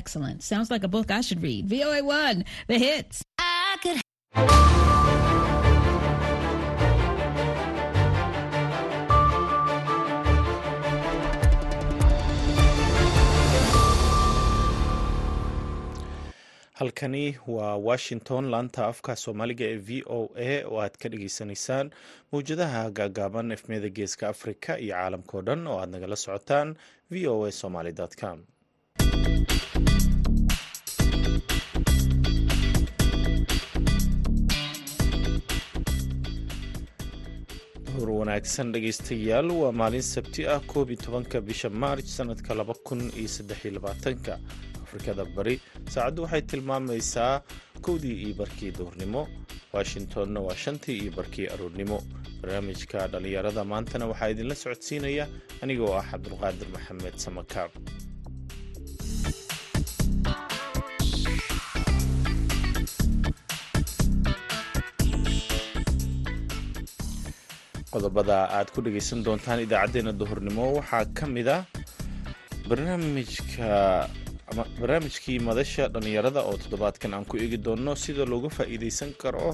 Excellent. Sounds like a book I should read. VOA1, the hits. I could halkani waa washington laanta afka soomaaliga ee v o a oo aad ka dhageysanaysaan mawjadaha gaagaaban efmiyada geeska afrika iyo caalamkao dhan oo aad nagala socotaan v o a somaly com hor wanaagsan dhegeystayaal waa maalin sabti ah koob iyo tobanka bisha maarj sanadka laba kun iyo saddexiyo labaatanka. Afrikada bari saacaddu waxay tilmaamaysaa kowdii iyo barkii duhurnimo washingtonna waa shantii iyo barkii aroornimo. Barnaamijka dhallinyarada maantana waxaa idinla socodsiinaya anigoo ah cabdulqaadir maxamed samakaab qodobada aad ku dhegaysan doontaan idaacaddeenna duhurnimo. Waxaa ka mid ah barnaamijka barnaamijkii madasha dhallinyarada oo toddobaadkan aan ku eegi doonno sida looga faa'iidaysan karo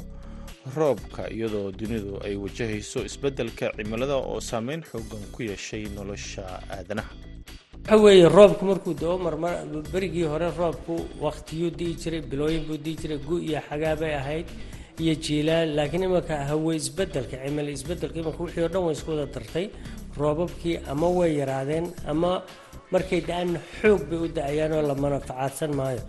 roobka iyadoo dunidu ay wajahayso isbeddelka cimilada oo saameyn xoogan ku yeeshay nolosha aadanaha. Waxa weeye roobku markuu doo marmar berigii hore roobku wakhtiyuu di'i jiray bilooyin buu di'i jiray gu iyo xagaa bay ahayd iyo jiilaan laakiin imanka hawe isbeddelka cimilo isbeddelka imanka wixii o dhan way isku wada dartay roobabkii ama way yaraadeen ama markay da'aan xoog bay u da'ayaan oo la manafacaadsan maayo.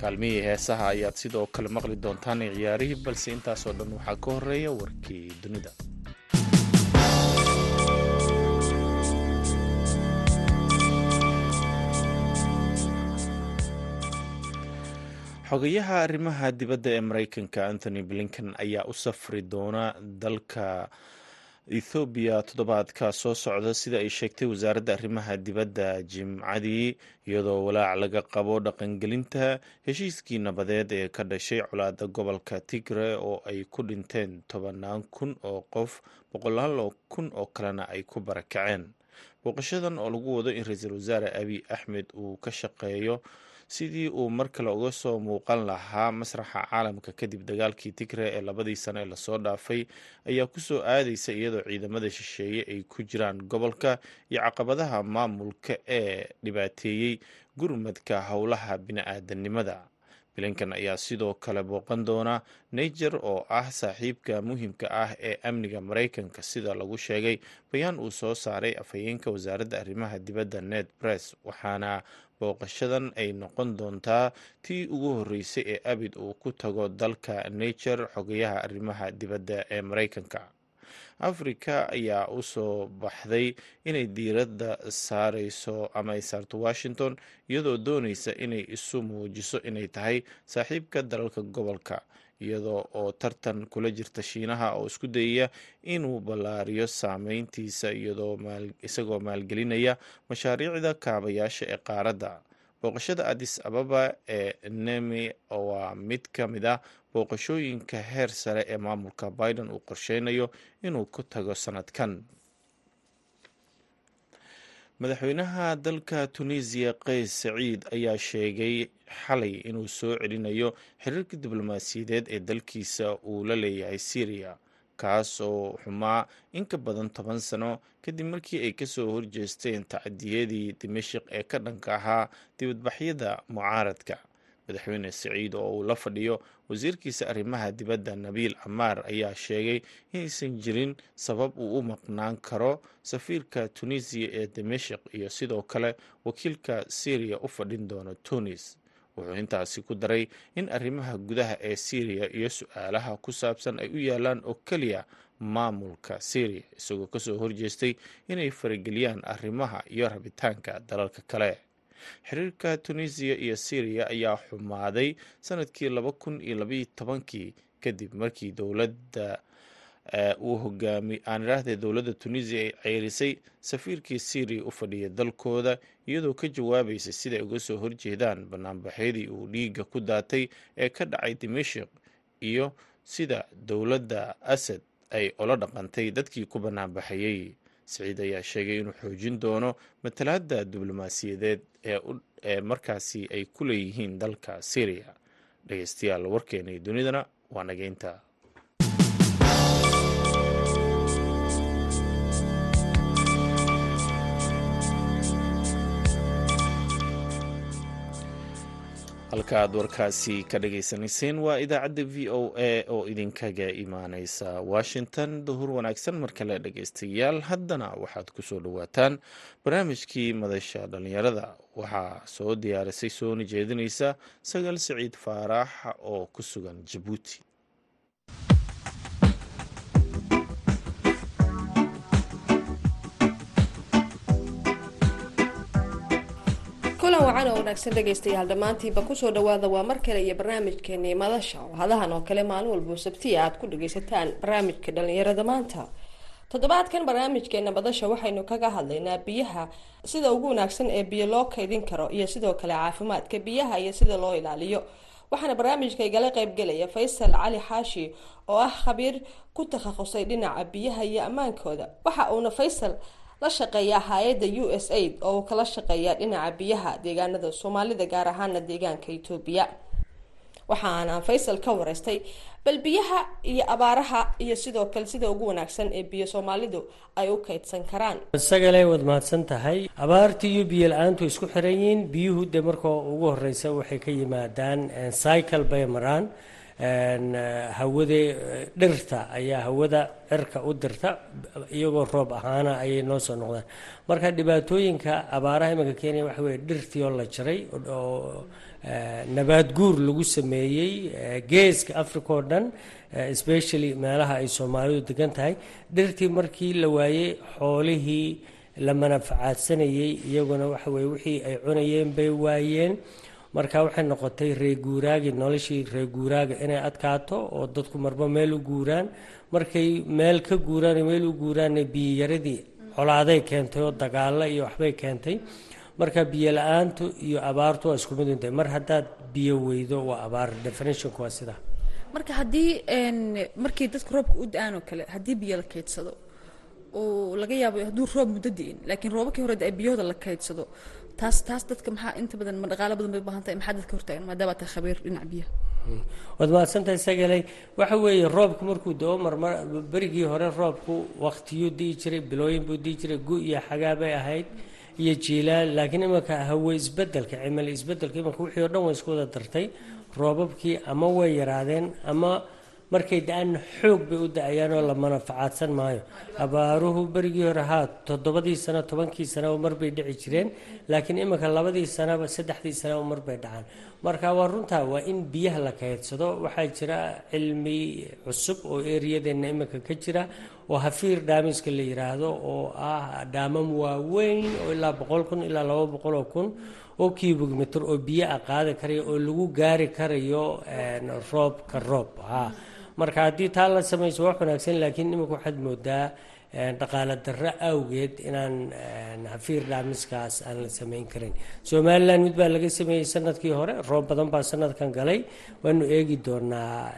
Kaalmihii heesaha ayaad sidoo kale maqli doontaan ciyaarihii balse intaasoo dhan waxaa ka horreeya warkii dunida xogayaha arrimaha dibadda ee mareykanka anthony blinken ayaa u safri doona dalka ethoobiya toddobaadka soo socda sida ay sheegtay wasaaradda arrimaha dibadda jimcadii iyadoo walaac laga qabo dhaqangelinta heshiiskii nabadeed ee ka dhashay colaada gobolka tigre oo ay ku dhinteen tobanaan kun oo qof boqolaal kun oo kalena ay ku barakaceen. Booqashadan oo lagu wado in ra'iisul wasaare abiy axmed uu ka shaqeeyo sidii uu mar kale uga soo muuqan lahaa masraxa caalamka kadib dagaalkii tigre ee labadii sano ee la soo dhaafay ayaa ku soo aadaysa iyadoo ciidamada shisheeye ay ku jiraan gobolka iyo caqabadaha maamulka ee dhibaateeyey gurmadka howlaha bini-aadanimada blinkan ayaa sidoo kale booqan doona niger oo ah saaxiibka muhiimka ah ee amniga mareykanka sida lagu sheegay bayaan uu soo saaray afhayeenka wasaaradda arrimaha dibadda ned press waxaana booqashadan ay noqon doontaa tii ugu horreysay ee abid uu ku tago dalka niger xogayaha arrimaha dibadda ee mareykanka afrika ayaa u soo baxday inay diiradda saareyso ama ay saarto washington iyadoo dooneysa inay isu muujiso inay tahay saaxiibka dalalka gobolka iyadoo oo tartan kula jirta shiinaha oo isku dayaya inuu ballaariyo saameyntiisa isagoo maalgelinaya mashaariicda kaabayaasha ee qaaradda booqashada adis ababa ee nemi waa mid ka mid ah booqashooyinka heer sare ee maamulka biden uu qorsheynayo inuu ku tago sanadkan. Madaxweynaha dalka tunisiya qays saciid ayaa sheegay xalay inuu soo celinayo xiriirka diblomaasiyadeed ee dalkiisa uu la leeyahay syriya kaas oo xumaa in ka badan toban sano kadib markii ay ka soo horjeesteen tacadiyadii dimashik ee ka dhanka ahaa dibadbaxyada mucaaradka. Madaxweyne saciid oo uu la fadhiyo wasiirkiisa arrimaha dibadda nabiil camaar ayaa sheegay inaysan jirin sabab uu u maqnaan karo safiirka tunisiya ee dimashik iyo sidoo kale wakiilka syriya u fadhin doono tunis wuxuu intaasi ku daray in arrimaha gudaha ee syriya iyo su'aalaha ku saabsan ay u yaalaan oo keliya maamulka syriya isagoo ka soo horjeestay inay farageliyaan arrimaha iyo rabitaanka dalalka kale. Xiriirka tunisiya iyo syriya ayaa xumaaday sannadkii laba kun iyo labaiyo tobankii kadib markii dowladda uu hogaami aan idhaahdee dowladda tunisiya ay ceyrisay safiirkii syriya u fadhiya dalkooda iyadoo ka jawaabaysay siday uga soo horjeedaan banaanbaxyadii uu dhiiga ku daatay ee ka dhacay dimashik iyo sida dowladda asad ay ola dhaqantay dadkii ku banaanbaxayey siciid ayaa sheegay inuu xoojin doono matalaadda diblomaasiyadeed ee markaasi ay ku leeyihiin dalka syriya dhegeystayaal warkeennii dunidana waa nageynta halka aad warkaasi ka dhagaysanayseen waa idaacadda v o a oo idinkaga imaaneysa washington. Duhur wanaagsan mar kale dhageystayaal haddana waxaad ku soo dhawaataan barnaamijkii madasha dhallinyarada. Waxaa soo diyaarisay soona jeedinaysa sagaal siciid faarax oo ku sugan jabuuti wacan wanaagsan dhegaystayaal dhammaantiiba ku soo dhawaada waa mar kale iyo barnaamijkeenii madasha. Oo hadahan oo kale maalin walbo sabtiya aad ku dhagaysataan barnaamijka dhalinyarada maanta. Toddobaadkan barnaamijkeena madasha waxaynu kaga hadlaynaa biyaha sida ugu wanaagsan ee biyo loo kaydin karo iyo sidoo kale caafimaadka biyaha iyo sida loo ilaaliyo. Waxaana barnaamijka igala qeybgelaya faysal cali xaashi oo ah khabiir ku takhasusay dhinaca biyaha iyo ammaankooda. Waxa uuna faysal la shaqeeyaa hay'adda u s aid oo uu kala shaqeeya dhinaca biyaha deegaanada soomaalida gaar ahaana deegaanka etoobiya waxaana faysal ka wareystay bal biyaha iyo abaaraha iyo sidoo kale sida ugu wanaagsan ee biyo soomaalidu ay u kaydsan karaan. Isagale waad mahadsan tahay. Abaartii iyo biyo la'aantu isku xiran yihiin. Biyuhu dee marka ugu horeysa waxay ka yimaadaan cycle bay maraan hawada dhirta ayaa hawada cirka u dirta iyagoo roob ahaana ayay noo soo noqdaan marka dhibaatooyinka abaaraha iminka kenya waxa weye dhirtii oo la jaray oo nabaad guur lagu sameeyey geeska africa oo dhan especially meelaha ay soomaalidu degan tahay. Dhirtii markii la waayey xoolihii la manafacaadsanayey iyaguna waxa weye wixii ay cunayeen bay waayeen marka waxay noqotay reeguuraagi noloshii reeguuraaga inay adkaato oo dadku marba meel u guuraan. Markay meel ka guuraan meel u guuraanna biyoyaradii colaaday keentay oo dagaalo iyo waxbay keentay. Marka biyo la'aantu iyo abaartu waa isku mid untay mar haddaad biyo weydo waa abaar. Definitionku waa sidaa marka haddii markii dadka roobka u da'aan oo kale haddii biyo la kaydsado oo laga yaabo hadduu roob muddo di'in laakiin roobabkii hore biyahooda la kaydsado taas taas dadka maxaa inta badan ma dhaqaalo badan bay u baahan tahay maxaa dadka hortaagan? Maadaama tahay khabiir dhinaca biyaha waad mahadsantahay sagaley waxa weeye roobku markuu da'o marmar berigii hore roobku waktiyuu di'i jiray bilooyin buu di'i jiray gu iyo xagaa bay ahayd iyo jiilaal. Laakiin imanka hawe isbeddelka cimilo isbeddelka imanka wixii o dhan way isku wada dartay. Roobabkii ama way yaraadeen ama markay da'aan xoog bay u da'ayaan oo la manafacaadsan maayo. Abaaruhu berigii hore haa toddobadii sano tobankii sanaba mar bay dhici jireen laakiin iminka labadii sanaba saddexdii sanaba mar bay dhacaan. Marka waa runtaa waa in biyaha la kaydsado waxaa jira cilmi cusub oo eriyadeenna iminka ka jira oo hafiir dhaamiska la yiraahdo oo ah dhaamam waaweyn oo ilaa boqol kun ilaa laba boqol oo kun oo kilomitr oo biyo a qaadi karayo oo lagu gaari karayo roobka roob ha marka haddii taa la samayso wax wanaagsan laakiin imika waxaad moodaa dhaqaale darro awgeed inaan hafiir dhaamiskaas aan la samayn karin. Somalilan mid baa laga sameeyey sannadkii hore roob badan baa sanadkan galay. Waanu eegi doonaa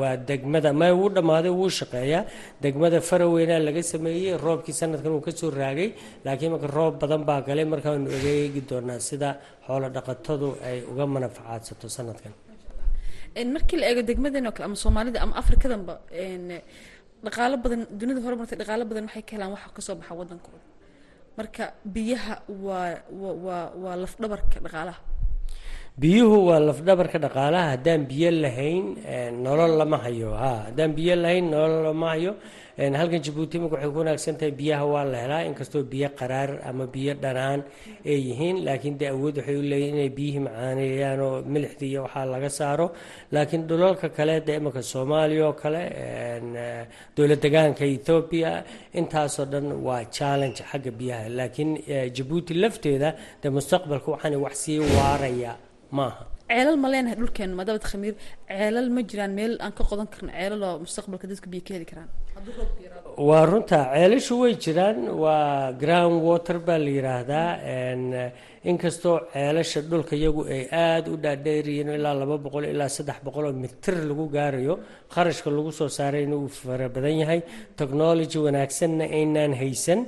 waa degmada ma wuu dhammaaday wuu shaqeeyaa. Degmada faraweynaa laga sameeyey roobkii sanadkan uu ka soo raagay. Laakiin marka roob badan baa galay marka waanu eegi doonaa sida xoolo dhaqatadu ay uga manafacaadsato sanadkan markii la eego degmadeen oo kale ama soomaalida ama afrikadanba dhaqaalo badan dunida hore martay dhaqaalo badan waxay ka helaan waxa ka soo baxa wadankooda marka biyaha waa waa waa lafdhabarka dhaqaalaha. Biyuhu waa lafdhabarka dhaqaalaha haddaan biyo lahayn nolol lama hayo ha haddaan biyo lahayn nolol lama hayo halkan jabuuti imika waxay ku wanaagsan tahay biyaha waa la helaa inkastoo biyo qaraar ama biyo dhanaan ay yihiin laakiin dee awood waxay u leeyihiin inay biyihii macaaneeyaan oo milixda iyo waxaa laga saaro. Laakiin dhulalka kale dee imika soomaaliya oo kale dowlad degaanka ethoobiya intaasoo dhan waa challenge xagga biyaha. Laakiin jabuuti lafteeda dee mustaqbalka waxaana wax sii waaraya maaha ceelal ma leenahay dhulkeenu maadaama khamiir ceelal ma jiraan meel aan ka qodan karno ceelal oo mustaqbalka dadka biyo ka heli karaan. Waa runta ceelashu way jiraan waa ground water baa la yiraahdaa inkastoo ceelasha dhulka iyagu ay aada u dhaadheeryihiin ilaa laba boqol ilaa saddex boqol oo mitir lagu gaarayo kharashka lagu soo saarayna uu fara badan yahay technology wanaagsanna aynaan haysan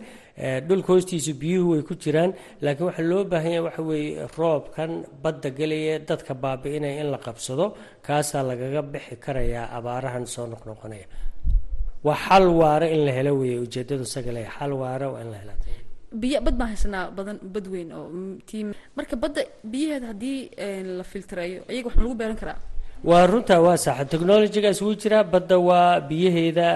dhulka hoostiisa biyuhu way ku jiraan laakiin waxaa loo baahan yahay waxa weeye roobkan badda gelaya dadka baabi'inaya in la qabsado kaasaa lagaga bixi karayaa abaarahan soo noqnoqonaya. Waa xal waara in la helo weeye ujeedadu leeyahay xal waara waa in la hela biyo bad baan haysanaa badan bad weyn oo tii marka badda biyaheeda haddii la filtreeyo iyaga wax ma lagu beeran karaa waa runtaa waa saxa technologygaas wuu jiraa badda waa biyaheeda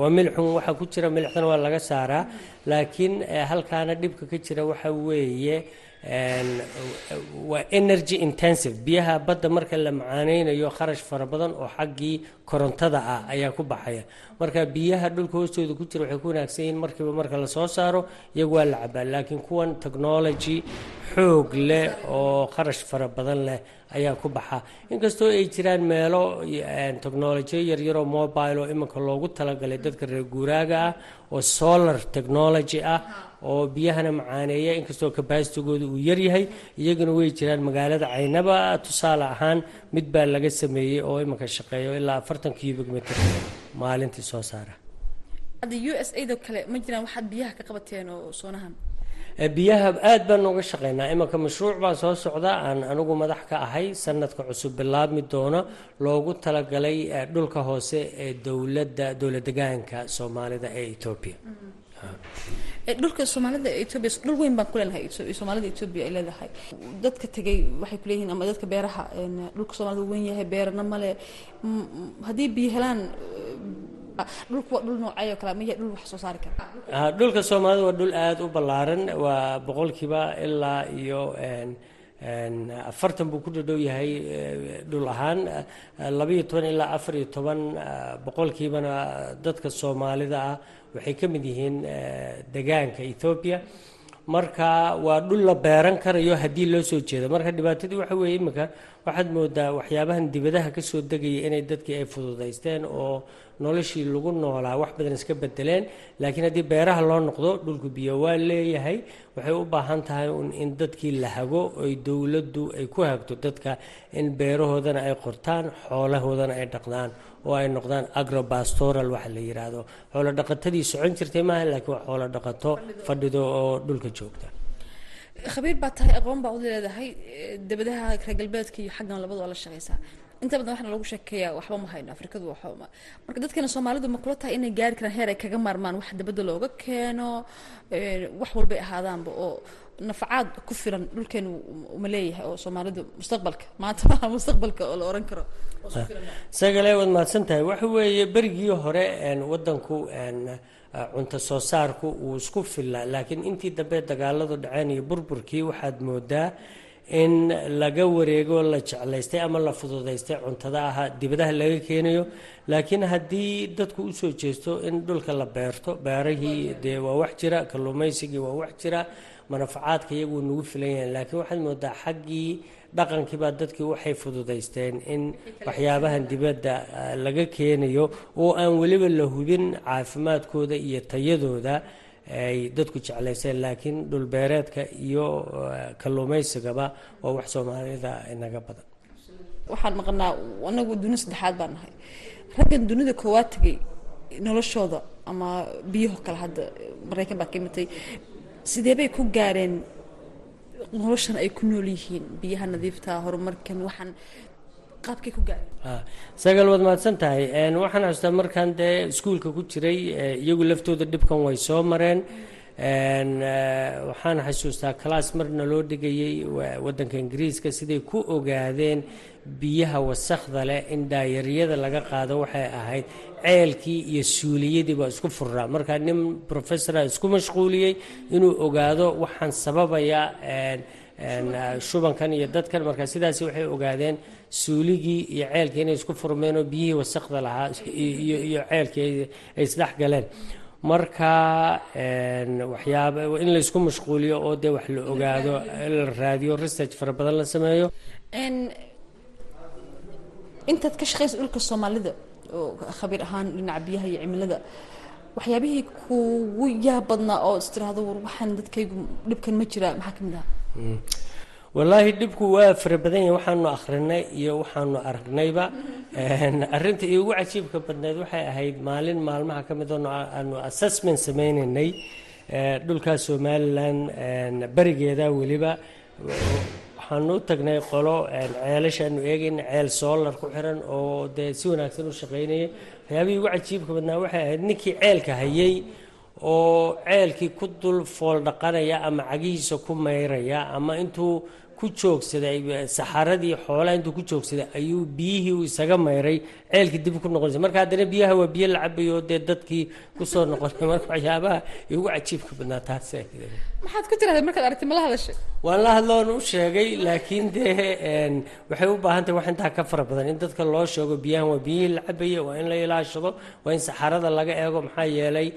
waa milxun waxaa ku jira milixdana waa laga saaraa. Laakiin halkaana dhibka ka jira waxa weeye waa energy intensive. Biyaha badda marka la macaaneynayo kharash fara badan oo xaggii korontada ah ayaa ku baxaya. Marka biyaha dhulka hoostooda ku jira waxay ku wanaagsan yihiin markiiba marka la soo saaro iyagu waa la cabaa. Laakiin kuwan technology xoog leh oo kharash fara badan leh ayaa ku baxa. Inkastoo ay jiraan meelo technolojiyo yaryaroo mobile oo iminka loogu talagalay dadka reer guuraaga ah oo solar technology ah oo biyahana macaaneeya inkastoo kabaasitigooda uu yaryahay iyaguna way jiraan magaalada caynaba. Tusaale ahaan mid baa laga sameeyey oo iminka shaqeeyo ilaa afartan cubic meter. Maalintii soo saara. Waxaad biyaha ka qabateen oo soonahan? Biyaha aad baan nooga shaqeynaa. Imanka mashruuc baa soo socda. Aan anigu madax ka ahay sanadka cusub bilaabmi doono. Loogu talagalay dhulka hoose ee dowladda dowlad degaanka soomaalida ee etoobiya dhulka soomaalida etoobiya dhul weyn baan ku leenahay soomaalida etoobiya ay leedahay. Dadka tegay waxay kuleeyihiin ama dadka beeraha dhulka soomaalida weyn yahay beerana male haddii biyo helaan dhulku waa dhul noocay oo kale maya dhul wax soo saari kara. Dhulka soomaalida waa dhul aada u ballaaran waa boqolkiiba ilaa iyo afartan buu ku dhadhow yahay dhul ahaan. Labaiyo toban ilaa afar iyo toban boqolkiibana dadka soomaalida ah waxay ka mid yihiin degaanka ethoobiya marka waa dhul la beeran karayo haddii loo soo jeedo. Marka dhibaatadii waxa weeye iminka waxaad moodaa waxyaabahan dibadaha ka soo degaya inay dadkii ay fududaysteen oo noloshii lagu noolaa wax badan iska bedeleen laakiin haddii beeraha loo noqdo dhulku biyo waa leeyahay. Waxay u baahan tahay in dadkii la hago oy dowladdu ay ku hagto dadka in beerahoodana ay qortaan xoolahoodana ay dhaqdaan oo ay noqdaan agrobastoral waxa la yidhaahdo xoolo dhaqatadii socon jirtay maaha laakiin waa xoolo dhaqato fadhido oo dhulka joogta khabiir baa tahay aqoon baa u leedahay dabadaha reer galbeedka iyo xaggan labadu waa la shaqeysaa. Inta badan waxaana lagu sheekeeyaa waxba ma hayno afrikadu waxba ma. Marka dadkana soomaalidu ma kula tahay inay gaari karaan heer ay kaga maarmaan wax dabadda looga keeno wax walbay ahaadaanba oo nafacaad ku filan dhulkeenu ma leeyahay oo soomaalidu mustaqbalka maanta maaha mustaqbalka oo la oran karo. Sagale waad mahadsan tahay. Waxa weeye berigii hore wadanku cunto soo saarku wuu isku fillaa. Laakiin intii dambe dagaaladu dhaceen iyo burburkii waxaad moodaa in laga wareego la jeclaystay ama la fududaystay cuntada aha dibadaha laga keenayo. Laakiin haddii dadku u soo jeesto in dhulka la beerto beerahii dee waa wax jira kalluumaysigii waa wax jira manafacaadka iyaguu nagu filan yahay. Laakiin waxaad moodaa xaggii dhaqankiibaa dadkii waxay fududaysteen in waxyaabahan dibadda laga keenayo oo aan weliba la hubin caafimaadkooda iyo tayadooda ay dadku jeclayseen. Laakiin dhulbeereedka iyo kalluumaysigaba waa wax soomaalida inaga badan. Waxaan maqnaa anagu dunida saddexaad baan nahay. Raggan dunida koowaad tegay noloshooda ama biyaho kale hadda maraykan baa ka imatay sidee bay ku gaareen noloshan ay ku nool yihiin biyaha nadiifta horumarkan waxaan qaabkay ku gaareen. Sagal waad mahadsan tahay waxaan xustaa markaan dee iskuulka ku jiray iyagu laftooda dhibkan way soo mareen waxaan xasuustaa class marna loo dhigayay wadanka ingiriiska siday ku ogaadeen biyaha wasakhda leh in daayaryada laga qaado waxay ahayd ceelkii iyo suuliyadii baa isku furnaa markaa nin professora isku mashquuliyey inuu ogaado waxaan sababaya shubankan iyo dadkan. Markaa sidaasi waxay ogaadeen suuligii iyo ceelkii inay isku furmeen oo biyihii wasakhda lahaa iyo ceelkii ay isdhex galeen marka waxyaaba in la isku mashquuliyo oo dee wax la ogaado la raadiyo research fara badan la sameeyo. Intaad ka shaqaysa dhulka soomaalida oo khabiir ahaan dhinaca biyaha iyo cimilada waxyaabihii kugu yaab badnaa oo is tiraahdo war waxaan dadkaygu dhibkan ma jiraa maxaa ka mid ah wallaahi dhibku waa fara badan yahay waxaanu akhrinay iyo waxaanu aragnayba. Arinta iigu cajiibka badneed waxay ahayd maalin maalmaha ka mid aanu assessment sameynaynay dhulkaas somalilan berigeeda weliba. Waxaanu u tagnay qolo ceelashaanu eegayna ceel soolar ku xiran oo dee si wanaagsan u shaqaynaya waxyaabihii ugu cajiibka badnaa waxay ahayd ninkii ceelka hayay oo ceelkii ku dul fool dhaqanaya ama cagihiisa ku mayraya ama intuu ku joogsaday saxaradii xoolaha intuu ku joogsaday ayuu biyihii uu isaga mayray ceelkii dib ku noqonaysa marka haddana biyaha waa biyo la cabayo dee dadkii ku soo noqonay marka waxyaabaha ugu cajiibka badnaa taas maxaad ku tiraahday markaad aragtay? Mala hadashay? Waan la hadloon u sheegay laakiin dee waxay u baahan tahay wax intaa ka fara badan. In dadka loo sheego biyahan waa biyihii la cabaya waa in la ilaashado waa in saxarada laga eego maxaa yeelay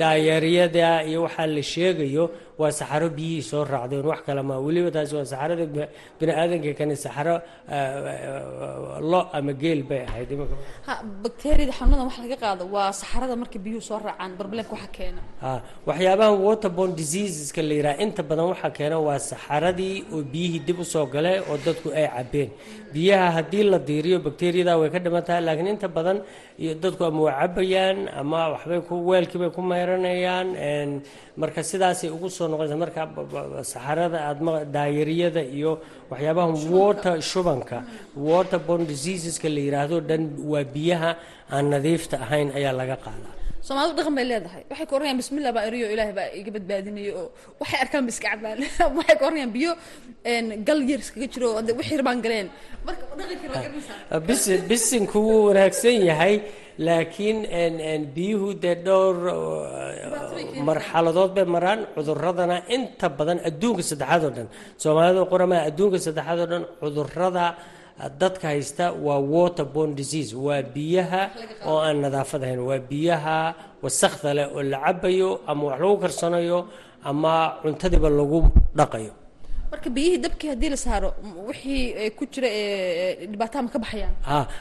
dhaayeeryada iyo waxaa la sheegayo waa saxaro biyihii soo raacdeen wax kale ma weliba taasi waa saxarada bini aadanka kani saxaro lo ama geel bay ahayd ha bakteeriyada xanuunadan wax laga qaado waa saxarada marka biyuhu soo raacaan barbalenka waxa keena. Ha waxyaabahan waterborne diseaseska la yidhaha inta badan waxaa keena waa saxaradii oo biyihii dib u soo galay oo dadku ay cabeen biyaha haddii la diiriyo bakteriyada way ka dhiman tahay laakiin inta badan iyo dadku ama waa cabayaan ama waxbay ku weelkii bay ku mayranayaan marka sidaasay ugu soo noqonaysa marka saxarada aadma daayariyada iyo waxyaabahan water shubanka waterborne diseaseska la yidhaahdo dhan waa biyaha aan nadiifta ahayn ayaa laga qaadaa soomaalidu dhaqan bay leedahay. Waxay ka oranayaan bismillah baa eriyo ilaahay baa iga badbaadinaya oo waxay arkaan ba iska cabaan waxay ka oranayaan biyo gal yar iskaga jiro oo wixii rabaan galeen. Marka dhaqankii garanaysaa bisinku wuu wanaagsan yahay laakiin biyuhu dee dhowr marxaladood bay maraan. Cuduradana inta badan adduunka saddexaad oo dhan. Soomaalida qoramaa adduunka saddexaad oo dhan cudurrada dadka haysta waa waterborne disease waa biyaha oo aan nadaafad ahayn waa biyaha wasakda leh oo la cabayo ama wax lagu karsanayo ama cuntadiiba lagu dhaqayo marka biyihii dabkii haddii la saaro wixii ku jira dhibaataha ma ka baxayaan?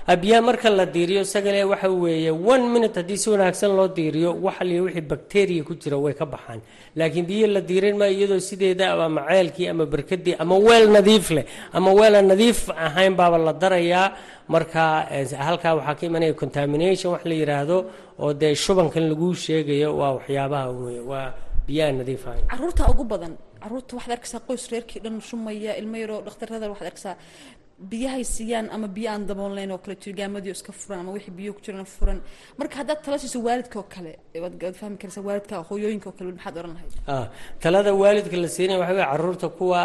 Ha biyaha marka la diiriyo sagale waxa weeye one minute haddii si wanaagsan loo diiriyo waxa liya wixii bacteria ku jira way ka baxaan. Laakiin biyihii la diirin maayo iyadoo sideeda ama ceelkii ama berkadii ama weel nadiif leh ama weel aan nadiif ahayn baaba la darayaa. Marka halkaa waxaa ka imanaya contamination wax la yidhaahdo oo dee shubankan laguu sheegayo waa waxyaabaha waa biyaha nadiif ahayn. Caruurta ugu badan carruurta waxaad arkaysaa qoys reerkii dhan shumaya ilmo yaroo dhakhtarada waxaad arkaysaa biyahay siiyaan ama biyo aan daboolnayn oo kale jirgaamadii iska furan ama wixii biyo ku jirana furan. Marka haddaad tala siiso waalidka kale waad fahmi karaysaa waalidka hooyooyinka oo kale maxaad oran lahayd? Talada waalidka la siinaya waxa weye carruurta kuwa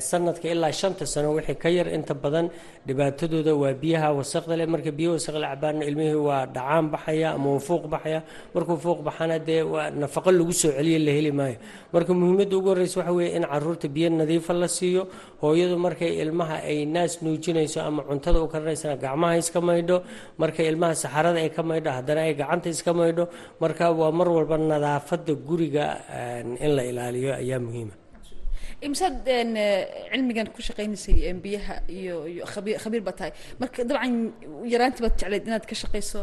sanadka ilaa shanta sano wixii ka yar inta badan dhibaatadooda waa biyaha wasaqda leh. Marka biyo wasaq la cabaana ilmihii waa dhacaan baxaya ama waa fuuq baxaya. Markuu fuuq baxana dee waa nafaqo lagu soo celiya la heli maayo. Marka muhiimadda ugu horreysa waxa weeye in carruurta biyo nadiifa la siiyo. Hooyadu markay ilmaha ay naas nuujinayso ama cuntada u karinaysana gacmaha iska maydho marka ilmaha saxarada ay ka maydho haddana ay gacanta iska maydho marka waa mar walba nadaafada guriga in la ilaaliyo ayaa muhiima. Imsaad cilmigan ku shaqaynaysay biyaha iyo iyo khabiir khabiir baa tahay. Marka dabcan yaraantii baad jecleyd inaad ka shaqayso?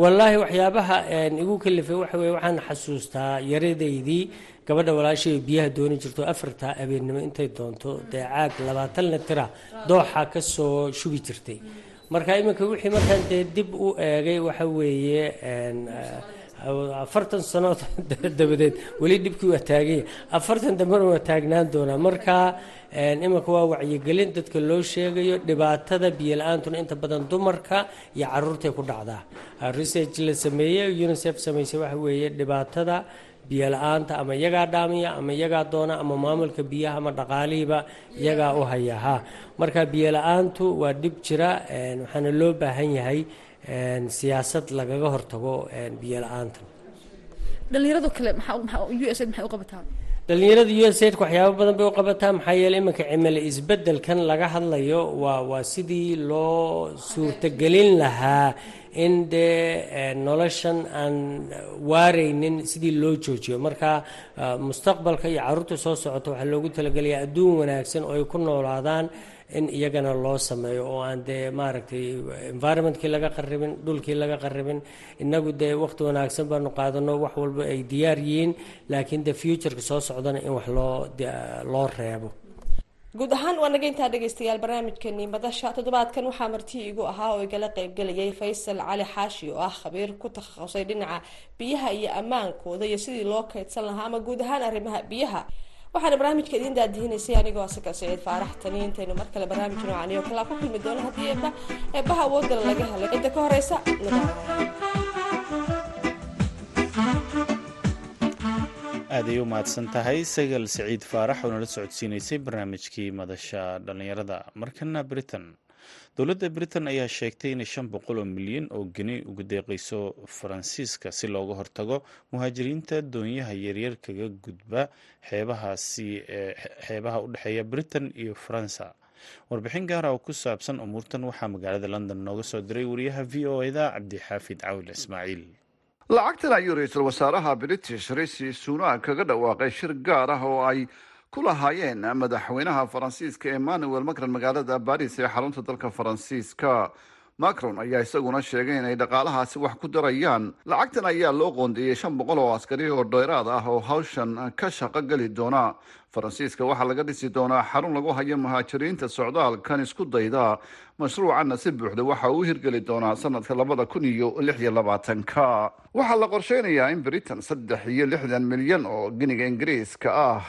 Wallaahi waxyaabaha igu kalifay waxa weye waxaan xasuustaa yaradaydii gabadha walaashay biyaha dooni jirto afarta abeennimo intay doonto dee caag labaatan litira dooxa ka soo shubi jirtay. Marka iminka wixii markaan dee dib u eegay waxa weeye afartan sanood dabadeed weli dhibkii waa taaganya afartan dambena waa taagnaan doonaa. Marka iminka waa wacyigelin dadka loo sheegayo dhibaatada biyo la'aantuna inta badan dumarka iyo caruurtay ku dhacdaa. Research la sameeyey unicef samaysay waxa weeye dhibaatada biyo la'aanta ama iyagaa dhaamiya ama iyagaa doona ama maamulka biyaha ama dhaqaalihiiba iyagaa u haya ha marka biyo la'aantu waa dhib jira waxaana loo baahan yahay siyaasad lagaga hortago biyo la'aantan dhalinyarado kale u s maxay u qabataa dhalinyarada u s aidka waxyaabo badan bay u qabataa maxaa yeeley iminka cimilo isbedelkan laga hadlayo waa waa sidii loo suurtagelin lahaa in dee noloshan aan waareynin sidii loo joojiyo. Marka mustaqbalka iyo carruurta soo socota waxaa loogu talagelayaa adduun wanaagsan oo ay ku noolaadaan in iyagana loo sameeyo oo aan dee maaragtay environmentkii laga qaribin dhulkii laga qaribin inagu dee waqti wanaagsan baanu qaadano wax walba ay diyaar yihiin laakiin de futureka soo socdana in wax loo loo reebo. Guud ahaan waa naga intaa dhegaystayaal barnaamijkeenii madasha toddobaadkan waxaa marti igu ahaa oo igala qeybgelayay faysal cali xaashi oo ah khabiir ku takhasusay dhinaca biyaha iyo ammaankooda iyo sidii loo kaydsan lahaa ama guud ahaan arrimaha biyaha waxaana barnaamijka idiin daadihinaysay anigoo asaka saciid faarax tani intaynu mar kale barnaamij noocan iyo kalaa ku kulmi doono haddii eeba eebaha laga helay cidda ka horeysa aaday u mahadsan tahay sagal siciid faarax oo nala socodsiinaysay barnaamijkii madasha dhallinyarada. Markana britain dowladda britain ayaa sheegtay inay shan boqol oo milyan oo geni ugu deeqayso faransiiska si looga hortago muhaajiriinta doonyaha yaryar kaga gudba xeebahaasi xeebaha u dhexeeya britain iyo faransa. Warbixin gaara oo ku saabsan umuurtan waxaa magaalada london nooga soo diray wariyaha v o eda cabdixaafid cawil ismaaciil. Lacagtan ayuu ra'iisul wasaaraha british rishi sunak kaga dhawaaqay shir gaar ah oo ay ku lahaayeen madaxweynaha faransiiska emmanuel macron magaalada baris ee xarunta dalka faransiiska. Macron ayaa isaguna sheegay inay dhaqaalahaasi wax ku darayaan. Lacagtan ayaa loo qoondeeyey shan boqol oo askari oo dheeraad ah oo hawshan ka shaqo geli doona. Faransiiska waxaa laga dhisi doonaa xarun lagu hayo muhaajiriinta socdaalkan isku dayda. Mashruucanna si buuxda waxa uu hirgeli doonaa sanadka labada kun iyo lix iyo labaatanka. Waxaa la qorsheynayaa in britain saddex iyo lixdan milyan oo giniga ingiriiska ah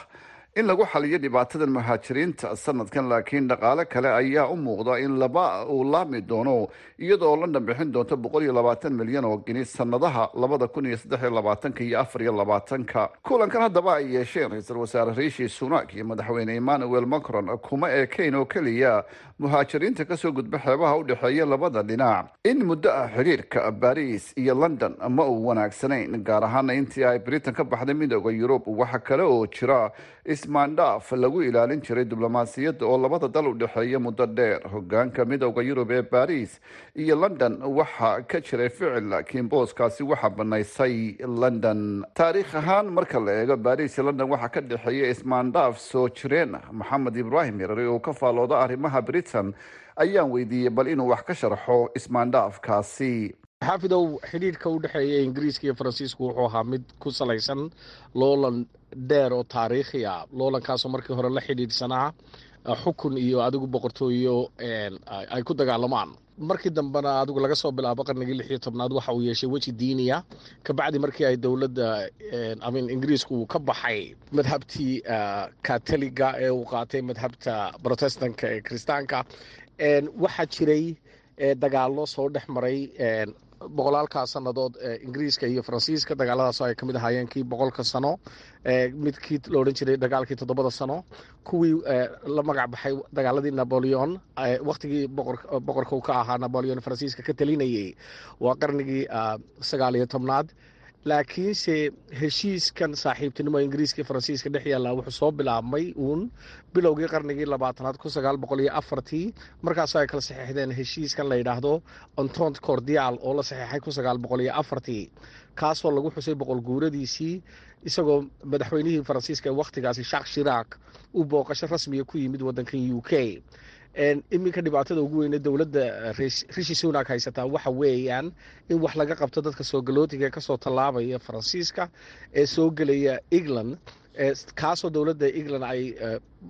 in lagu xaliyo dhibaatadan muhaajiriinta sanadkan laakiin dhaqaale kale ayaa u muuqda in laba uu laami doono iyadoo london bixin doonto boqol iyo labaatan milyan oo gini sanadaha labada kun iyo saddex iyo labaatanka iyo afar iyo labaatanka. Kulankan haddaba ay yeesheen ra'iisul wasaare riishi sunak iyo madaxweyne emmanuel macron kuma ekeyn oo keliya muhaajiriinta ka soo gudba xeebaha u dhexeeya labada dhinac. In muddo ah xiriirka baris iyo london ma uu wanaagsanayn gaar ahaana intii ay britain ka baxday midooda yurub. Waxa kale oo jira ismaandhaaf lagu ilaalin jiray diblomaasiyadda oo labada dal u dhexeeya muddo dheer. Hogaanka midooda yurub ee baris iyo london waxaa ka jiray ficil laakiin booskaasi waxaa banaysay london. Taariikh ahaan marka la eego baris iyo london waxaa ka dhexeeya ismaandhaaf soo jireen maxamed ibraahim yarari oo ka faalooda arrimaha britain ayaan weydiiyey bal inuu wax ka sharxo ismaandhaafkaasi xaafidow xidhiidhka u dhexeeya ingiriiska iyo faransiisku wuxuu ahaa mid ku salaysan loolan dheer oo taariikhi ah. Loolankaasoo markii hore la xidhiidhsanaa xukun iyo adigu boqortooyo ay ku dagaalamaan. Markii dambena adigu laga soo bilaabo qarnigii lix tobnaad waxa uu yeeshay weji diiniya. Kabacdi markii ay dowladda amin ingiriisku ka baxay madhabtii katoliga ee uu qaatay madhabta protestanka ee kiristaanka waxaa jiray dagaallo soo dhex maray boqolaalkaa sannadood ingiriiska iyo faransiiska. Dagaaladaasoo ay ka mid ahaayeen kii boqolka sano midkii la odhan jiray dagaalkii toddobada sano kuwii la magac baxay dagaaladii naboleon wakhtigii boqorka ka ahaa naboleon faransiiska ka talinayay waa qarnigii sagaal iyo tobnaad laakiinse heshiiskan saaxiibtinimo ingiriiska iyo faransiiska dhex yaallaa wuxuu soo bilaabmay uun bilowgii qarnigii labaatanaad kun sagaal boqol iyo afartii. Markaasoo ay kala saxeixdeen heshiiskan la yidhaahdo ontont cordial oo la saxeexay kun sagaal boqol iyo afartii. Kaasoo lagu xusay boqol guuradiisii isagoo madaxweynihii faransiiska ee wakhtigaasi shak shirak uu booqasho rasmiga ku yimid waddankan u k iminka dhibaatada ugu weyne dowladda rishi sunak haysataa waxa weeyaan in wax laga qabto dadka soo galootiga ka soo tallaabaya faransiiska ee soo gelaya england kaasoo dowladda england ay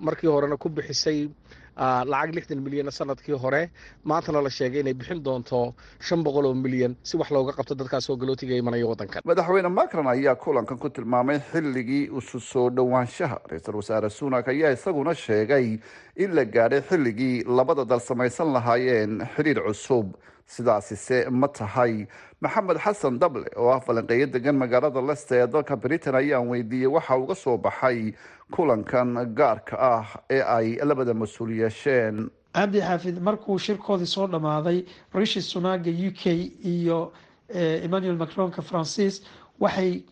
markii horena ku bixisay lacag lixdan milyan sannadkii hore maantana la sheegay inay bixin doonto shan boqol oo milyan si wax looga qabto dadkaas soo galootiga imanaya waddankan madaxweyne macron ayaa kulankan ku tilmaamay xilligii isu soo dhowaanshaha ra'iisul wasaare sunak ayaa isaguna sheegay in la gaadhay xilligii labada dal samaysan lahaayeen xidhiir cusub sidaasise ma tahay. Maxamed xasan dable oo ah falanqeeyo degan magaalada leste ee dalka britain ayaan weydiiyey waxa uga soo baxay kulankan gaarka ah ee ay labada mas'uul yeesheen. Cabdi xaafid markuu shirkoodii soo dhammaaday rishi sunaga u k iyo emmanuel macronka faransiis waxay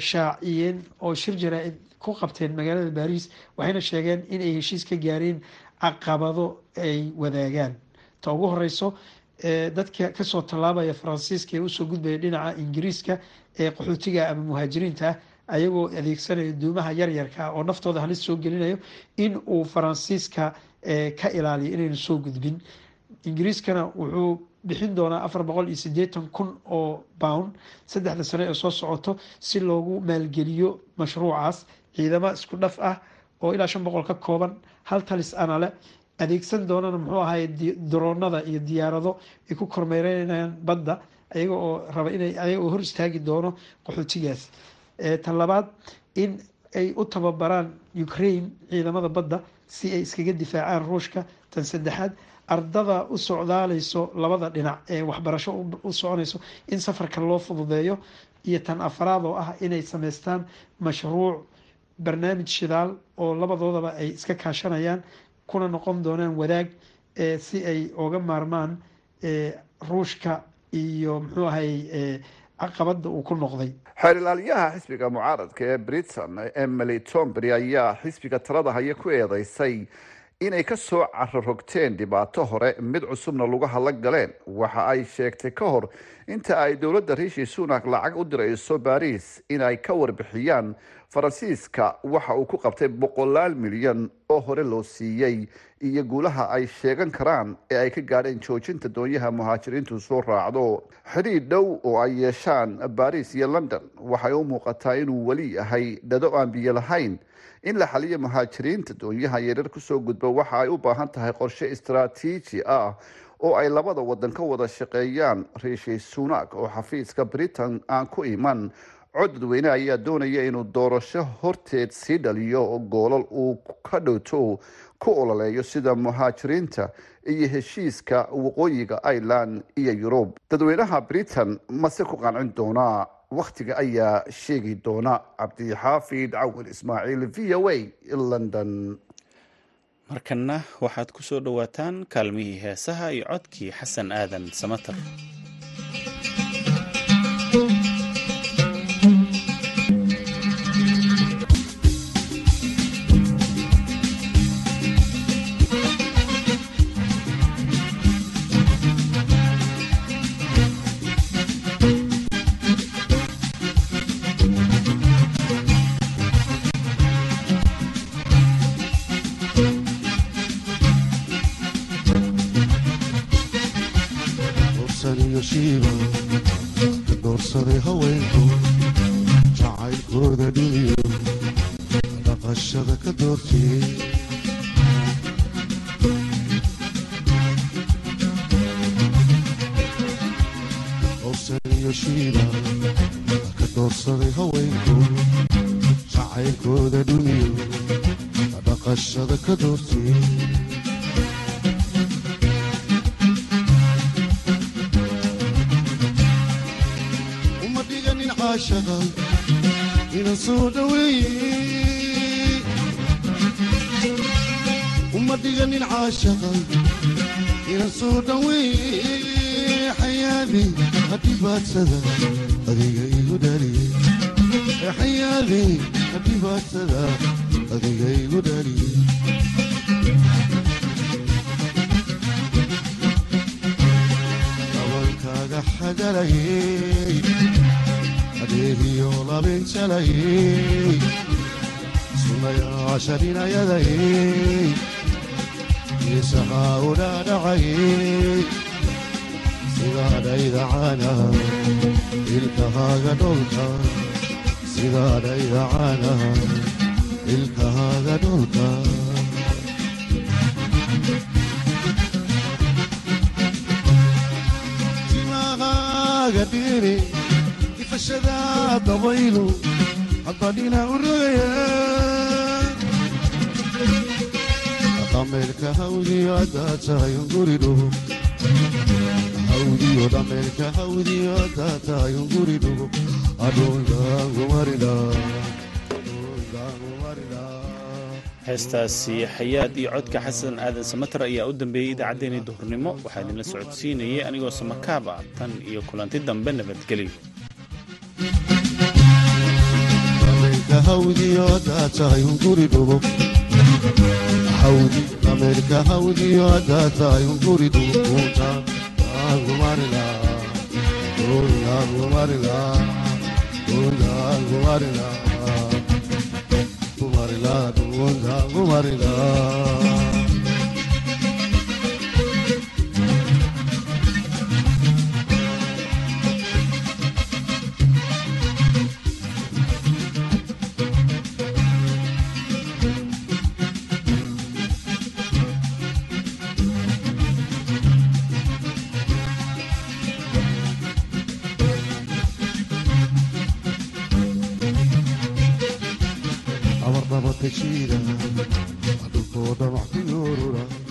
shaaciyeen oo shir jaraa-id ku qabteen magaalada baris waxayna sheegeen inay heshiis ka gaareen caqabado ay wadaagaan. Ta ugu horeyso dadka ka soo tallaabaya faransiiska ee u soo gudbaya dhinaca ingiriiska ee qaxootiga ama muhaajiriinta ayagoo adeegsanaya duumaha yaryarka oo naftooda halis soo gelinayo in uu faransiiska ka ilaaliyo inaynu soo gudbin. Ingiriiskana wuxuu bixin doonaa afar boqol iyo sideetan kun oo pound saddexda sano ee soo socoto si loogu maalgeliyo mashruucaas. Ciidamo isku dhaf ah oo ilaa shan boqol ka kooban hal talis ana leh adeegsan doonana muxuu ahaye daroonada iyo diyaarado ay ku kormeereynayaan badda ayaga oo raba inay ayaga oo hor istaagi doono qaxootigaas. Tan labaad in ay u tababaraan ukraine ciidamada badda si ay iskaga difaacaan ruushka. Tan saddexaad ardada u socdaaleyso labada dhinac ee waxbarasho u soconayso in safarka loo fududeeyo. Iyo tan afraad oo ah inay sameystaan mashruuc barnaamij shidaal oo labadoodaba ay iska kaashanayaan kuna noqon doonaan wadaag si ay oga maarmaan ruushka iyo muxuu ahay caqabada uu ku noqday. Xeer ilaaliyaha xisbiga mucaaradka ee britain emily tombery ayaa xisbiga talada haya ku eedeysay inay ka soo cararogteen dhibaato hore mid cusubna lugaha la galeen. Waxa ay sheegtay ka hor inta ay dowladda riishi sunak lacag u dirayso baariis in ay ka warbixiyaan faransiiska waxa uu ku qabtay boqolaal milyan oo hore loo siiyey iyo guulaha ay sheegan karaan ee ay ka gaadheen joojinta doonyaha muhaajiriintu soo raacdo. Xidhiidh dhow oo ay yeeshaan baariis iyo london waxay u muuqataa inuu weli yahay dhado aan biyo lahayn. In la xaliyo muhaajiriinta doonyaha yaryar ku soo gudba waxa ay u baahan tahay qorshe istaraatiiji ah oo ay labada wadan ka wada shaqeeyaan. Riishi sunak oo xafiiska britain aan ku iman cod dadweyne ayaa doonaya inuu doorasho horteed sii dhaliyo goolal uu ka dhowto ku ololeeyo sida muhaajiriinta iyo heshiiska waqooyiga ireland iyo yurub. Dadweynaha britain mase ku qancin doonaa wakhtiga ayaa sheegi doona. Cabdixaafid cawil ismaaciil v o a london. Markanna waxaad ku soo dhowaataan kaalmihii heesaha iyo codkii xasan aadan samater dhaqashada ka doortiyey dorsaniyo shiiba ka hadhibaadsada adiga igu dhaliye xayaadi hadhibaadsada adiga igu dhaliye dabalkaaga xagalayey adeegiyo labinjalayey sunayaashaninayadayey isahaa u dhaadhacayey dholka sidaadhaydacana ilkahaaga dholka timahaaga dhiri ifashada dabaylu haddadhina u rogaya dhameelka hawdiyo haddaa tahay unguridhugo hawdiyo dhameelka hawdiyo heestaasi xayaad iyo codka xasan aadan samater ayaa u dambeeyey idaacaddeenii duhurnimo. Waxaa idinla socodsiinayay anigoo samakaab ah tan iyo kulanti dambe nabadgelyo untaangumarila untaangumarila untaangumarila gumarila